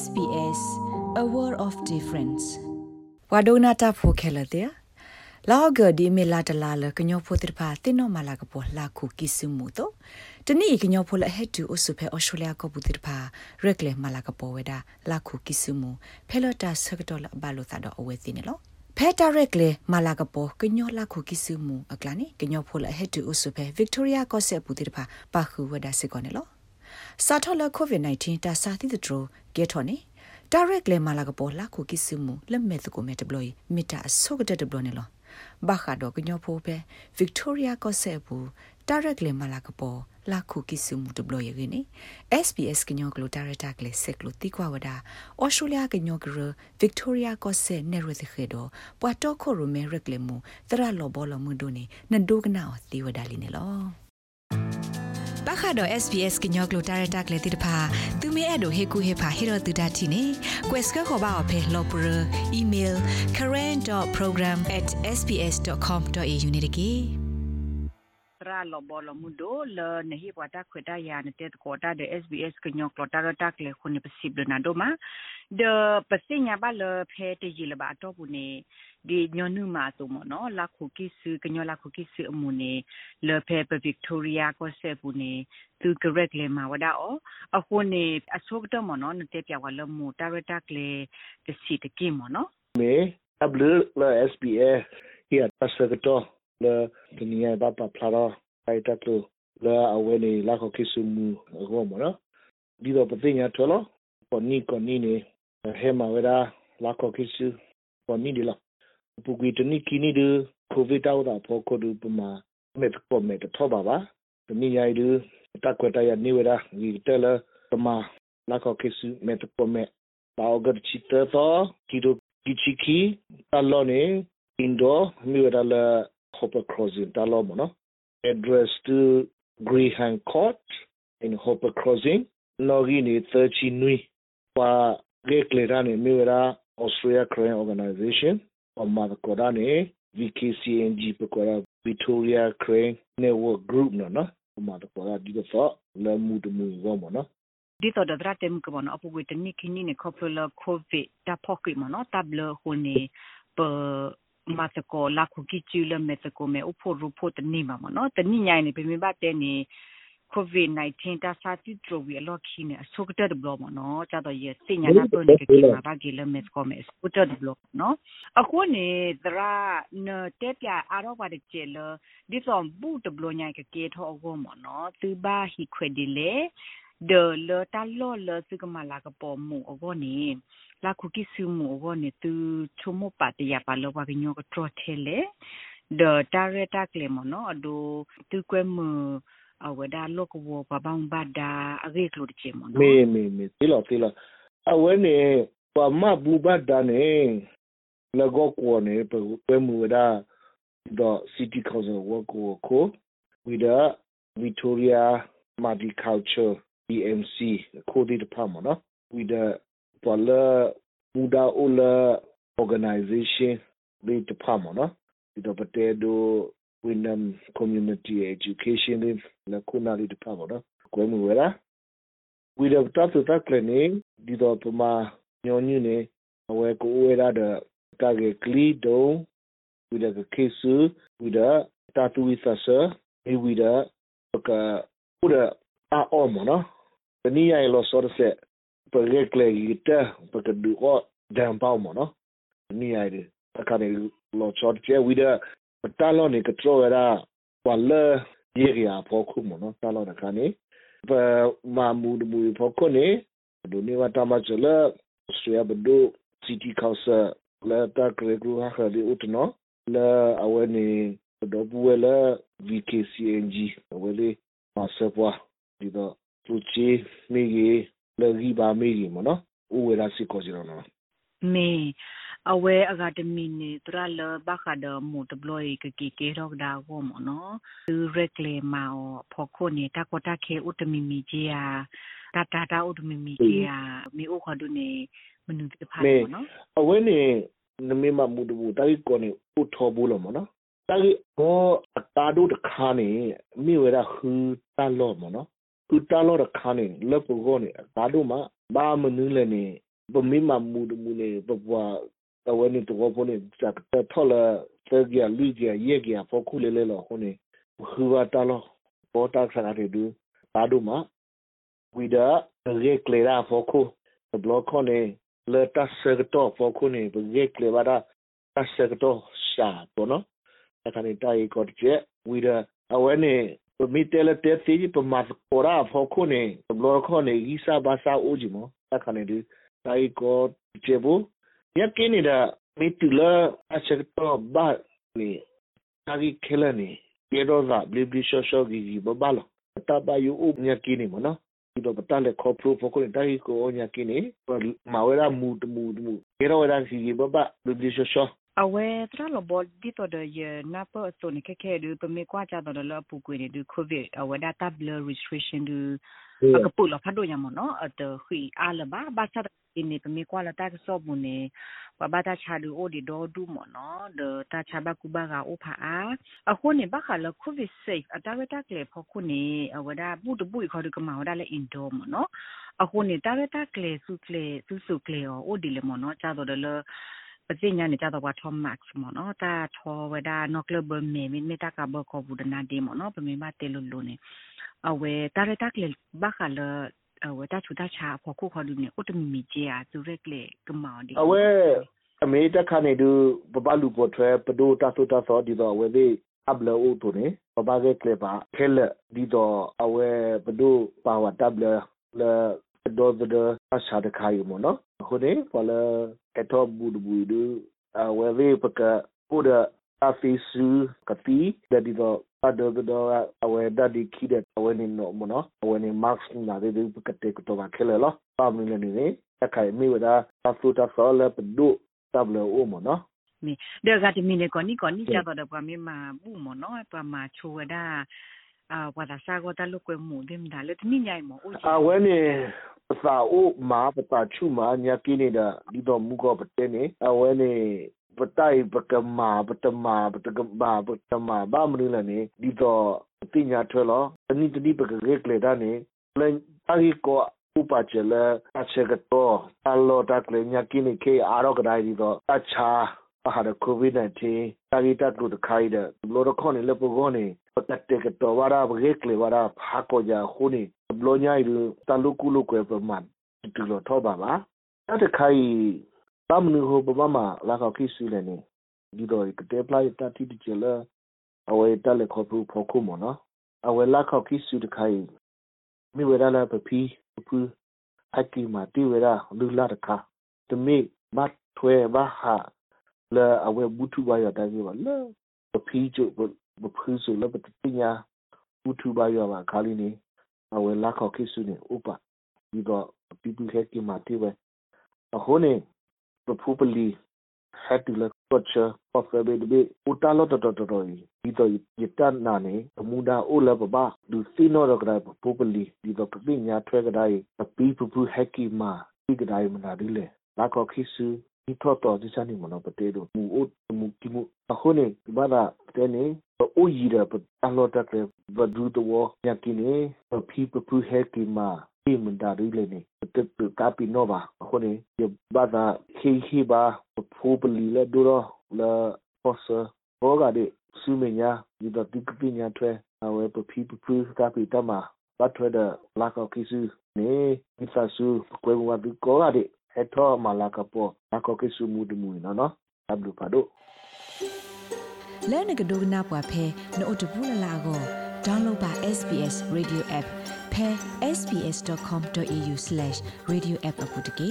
SBS a world of difference ဝါဒိုနာတာဖိုခဲလတဲ့လောကဒီမီလာတလာလကညောဖိုတိဖာတင်နောမလာကပေါ်လာခုကိစုမှုတော့တနည်းကညောဖိုလဟက်တူအဆုဖဲအော်စတြေးလျကဘူတိဖာရက်လေမလာကပေါ်ဝဲတာလာခုကိစုမှုဖဲလတာဆကတော်လဘလိုသာတော့အဝဲသိနေလို့ဖဲတာရက်လေမလာကပေါ်ကညောလာခုကိစုမှုအကလာနေကညောဖိုလဟက်တူအဆုဖဲဗစ်တိုးရီယာကော့ဆက်ဘူတိဖာပါခုဝဲတာစစ်ကောနေလို့ စာထော်လကိုဗစ် -19 တာစာတိတထရဂေထော်နေ direct le mala ko la ko kisumu le me ko me deploy mita so ko deploy ne lo ba kha do knyo pho pe victoria ko se bu direct le mala ko la ko kisumu deploy ye ni sbs knyo ko director kle se ko ti kwa wada australia knyo ko victoria ko se ne ro de khedo pwa to ko ro me rek le mu tra lo bo lo mu do ni na do gna o ti wada li ne lo ပခါတော့ SBS ကညောကလိုတာရတာကလေးတိတဖာသူမဲအဲ့တို့ဟေကူဟေဖာဟေရတူဒတ်တီနေ quest ခေါ်ပါအဖေလောပရ email current.program@sbs.com.au နေတကေ ရာလဘလမှုဒိုလနဟိပဝတာခွေတာယာနတဲ့ကောတာတဲ့ SBS ကညောကလိုတာရတာကလေးခုန်ပစီဘလနာဒိုမာဒပစိညာဘလဖဲတကြီးလဘတော့ဘူးနေဒီညွနုမာဆိုမနော်လာခုကိစကညောလာခုကိစအမှုနေလေဖဲပဗစ်တိုးရီယာကိုဆက်ဘူးနေသူကရက်လေမာဝဒါအောအခုနေအဆုတ်တော့မနော်နတဲ့ပြဝလမှုတာရတာကလေတစီတကိမနော်မေ W la SBA here pasagato la dunia baba plaro ai tatlo la awene la ko kisumu go mo no di do patinya tolo poni ko ni ne he ma wera la ko kisu poni di la ပူကွေတနိကိနိဒကိုဗစ်တောက်တာဖောကိုဒူပမာမေတပေါ်မေတထောပါပါတနိယိုင်ဒူတကွတရနေဝရာဝီတယ်လပမာလာကောကိစုမေတပေါ်မေပေါဂတ်ချီတသောကီဒိုဒီချီကီတလောနေအင်ဒိုမီဝရာလာဟောပခရိုဇင်တလောမနော် address to Graham Court in Hopper Crossing login 30 nui pa geklerane miwera Australia Crane Organization Omar Kodane VKCNG Pekora Victoria Crane Network Group no no Omar Kodane di so la mu de mu go mo no ဒီတော့ဒရတဲ့မကဘနအပဝေတနိခိနိနေခေါပလကိုဗစ်တာဖောက်ကိမနော်တဘလဟိုနေပ မတ်ကိုလာခုကီချူလမက်ကိုမဲဥဖို့ရဖို့တနိမမနော်တနိညိုင်နေပြမဘတဲ့နေ COVID-19 ta sa ti tro wi lo khi ne so ka de blo mo no cha do ye sin nya na to ne ke ma ba ge le mes ko me so ta de blo no a ko ne dra ne te pya a ro ba de che le di so bu de blo nya ke ke tho go mo no tu ba hi khwe de le de le ta lo le su ka ma la ka po mu o go ne la khu ki su mu o go ne tu chu mo pa te ya pa lo ba ge nyo ko tro the le de ta re ta kle mo no do tu kwe mu အဝဒါလောကဝပပန်းဘဒါအဂေကလို့ချေမနော်မေမေမေတိလောတိလောအဝဲနေပမဘူဘဒါနေလကောကောနေပဲမူဒါ the city council work ko with the Victoria Multicultural EMC Kodi Department with the Bala Buda ola Organization the Department with the Potato Wyndham Community Education the Kunali Department Kwemwera with the Tatu Clinic the Dopama Nyonyune Aweko Uera the Kage Klido with the Kesu with the Tatu Withasa with the Uda Aomona ah, the ka ura a omo no ni ya lo so se per rekle ita per ka du ko dan pa mo no ni ya de ka ne lo chot che we the တာလောနေကထရောရာဝလာယေရီယာဖောခုမနော်တာလောနခါနေပမာမူဒမူဖောခုနေဒိုနေဝတာမချလစရဘဒိုစီတီကောင်ဆာလာတာကရေဂူဟာခဒီဥတနောလာအဝနေဒဘဝလာ VKCNG ဝလေမဆပွားဒီတော့ သူချီမိကြီးလဂီဘာမိကြီးမနော်ဥဝေရာစီကိုစီရောနော်မေအဝဲအကဒမီနေတရလဘခဒမူတဘလို့ကကီကေရောဒါကိုမနော်သူရက်လေမာဖောခုနေတာကတာခေဥတမီမီကြီးယာတာတာတာဥတမီမီကြီးယာမိဥခဒုနေမနုတဖာနော်အဝဲနေနမေမမူတဘူတာရီကိုနေဥထောဘူးလို့မနော်တာရီဘောအတာဒုတခါနေမိဝရခူတန်လို့မနော် သူတန်လို့တခါနေလက်ပကိုနေအတာဒုမှာ ba menu le ni bo mi ma mu du mu ne bo bwa ta we ni to bo ni ta ta tho la te gya li gya ye gya fo khu le le lo ho ni hu wa ta lo bo ta sa ga de du ba du ma wi da re kle ra fo khu blo ko ne le ta se to fo khu ni bo ye kle ba da ta se to sha bo no ta ka ni ta yi ko je wi da a we ni မိတဲလက်တဲစီပမာပေါ်ရာဖောခုနေဘလောခေါနေဤစာဘာစာအိုဂျီမတခနေဒီတိုင်ကိုချေဘူယကင်းနေတာမိတူလာအချက်တော့ဘာနေတာကြီးခဲလနေပြေတော့သာဘလီဘလီရှောရှောဂီဂီဘဘလာတဘယူဥညကင်းနေမနော်ဒီတော့ပတလက်ခေါပရိုဖိုကိုတိုင်ကိုညကင်းနေမဝရမူတမူတမူကေရောရန်စီဘဘ ဘလီဘလီရှောရှော awe tra lo bol di to de ye na po so ni ke ke du pe me kwa cha to de lo pu kwe ni du covid awe data blur restriction du ka pu lo pha do nya mo no at hui a la ba ba sa ni pe me kwa la ta so bu ne wa ba ta cha du o di do du mo no de ta cha ba ku ba ga o pha a a ko ni ba kha lo covid safe ata we ta kle pho ku ni awe da bu du bu kho du ka ma wa da le indoor mo no a ko ni ta we ta kle su kle su su kle o di le mo no cha do de lo ပစိညာနေကြတော့ဘာထောမတ်မနော်တာထောဝဒါနော့ကလဘမေမီမီတာကဘကောဘူးဒနာဒီမနော်ပမေမတေလူလူနေအဝဲတာရတက်လေဘာခလအဝဲတာချူတာချာဖို့ခုခေါ်လူနေဥတမီမီဂျီယာသူရက်လေကမောင်ဒီအဝဲအမေတခါနေသူဘဘလူပေါ်ထွဲပဒိုတာဆိုတာဆိုဒီတော့ဝဲသေးအဘလောဦးတူနေဘဘကကလေပါခဲလဒီတော့အဝဲပဒိုပါဝတာဘလလ ဒေါ်ဒအရှာတခိုင်မနော်ခုနေဖလာကတောဘူဒဘူဒအဝဲဝေပကပိုဒအဖီဆူကတိဒဒီတော့အဒဒဒအဝဲဒဒီခိဒအဝဲနေနော်မနော်အဝဲနေမတ်စ်နာဒီပကတေကတော့ခဲလေလောပါမနေနေတခိုင်မိဝဒအဖူတာဆောလပဒုတဘလအိုမနော်မီဒေဂတ်မီနေကောနီကောနီကြတော့ပမေမာဘူးမနော်ပမာချိုဝဒါအာဝဒါစာကိုတလုကွေမှုဒင်ဒါလက်မိညိုင်မအိုအဝဲနေ စာအိုမာပတာချုမာညာကိနေတာဒီတော့မူကောပတဲနေအဝဲနေပတိုင်ပကမာပတမာပတကဘာပတမာဘာမရလနေဒီတော့ပညာထွဲလောတနိတတိပကရက်လေဒါနေလန်တာဟီကိုဥပချေလအချက်ကတော့အလောတက်လေညာကိနေခေအာရောကဒိုင်ဒီတော့အချာအဟာဒကိုဗစ် -19 တာဂီတက်လို့တခိုင်းတဲ့လောရခေါနေလပကောနေပတ်တက်ကတော့ဝါရာဘဂက်လေဝါရာဖာကိုကြခုနေ ဘလိုညာရတလူကုလုကွယ်ပမတ်တူလို့ထောပါပါအဲ့တခိုင်တမနဟဘမမလာခခိစီလည်းနေဒီတော့ကတဲ့ပလိုက်တတိတချလအဝဲတက်လေခေါပူဖို့ခုမနော်အဝဲလာခခိစီတခိုင်မိဝရလာပပီပူအကီမာတီဝရလူလာတခါတမိမတ်ထွဲဘာဟာလာအဝဲဘူတူဘာရတာကြီးပါလာပပီကျု ဘဖူးဆိုလပတိညာဘူတူဘာရပါခါလီနေအဝဲလာခေါခိစီနေဥပဒီတော့ people had ki mati we hone probably had to look culture of the be utalo to to to di to yitan na ne amuda o la ba du sino ro kra probably di to pi nya thwe ka dai pi pu pu haki ma pi ka dai ma na di le la ko khisu ဒီတော့တော့ဒီစနေမနော်ပတေတို့မူအိုမူကီမူအခုနေဒီဘာသာတဲ့နေအိုကြီးရပအလောတက်လေ ဘဒူတော့ညကင်းနေဖီပပူဟဲကီမာဒီမန်ဒါရီလေနေတက်တူကာပီနိုဘာအခုနေဒီဘာသာခေခေဘာဖိုပလီလေဒူရောလာဖောဆာဘောကဒီစူမညာဒီတော့ဒီကပညာထွဲအဝဲပပီပပူကာပီတမဘတ်ထွဲတဲ့လာကောကိစုနေဒီဆာဆူကွယ်ဝါဒီကောကဒီ ဟက်ထောမလာကပေါ်လာကောကိစုမူဒမူနော်နော်အဘလူပါဒိုလဲနကဒိုနာပွားဖဲနို့တဘူးလလာကို download ပါ SBS radio app pe sbs.com.au/radioapp အပုတ်တကေ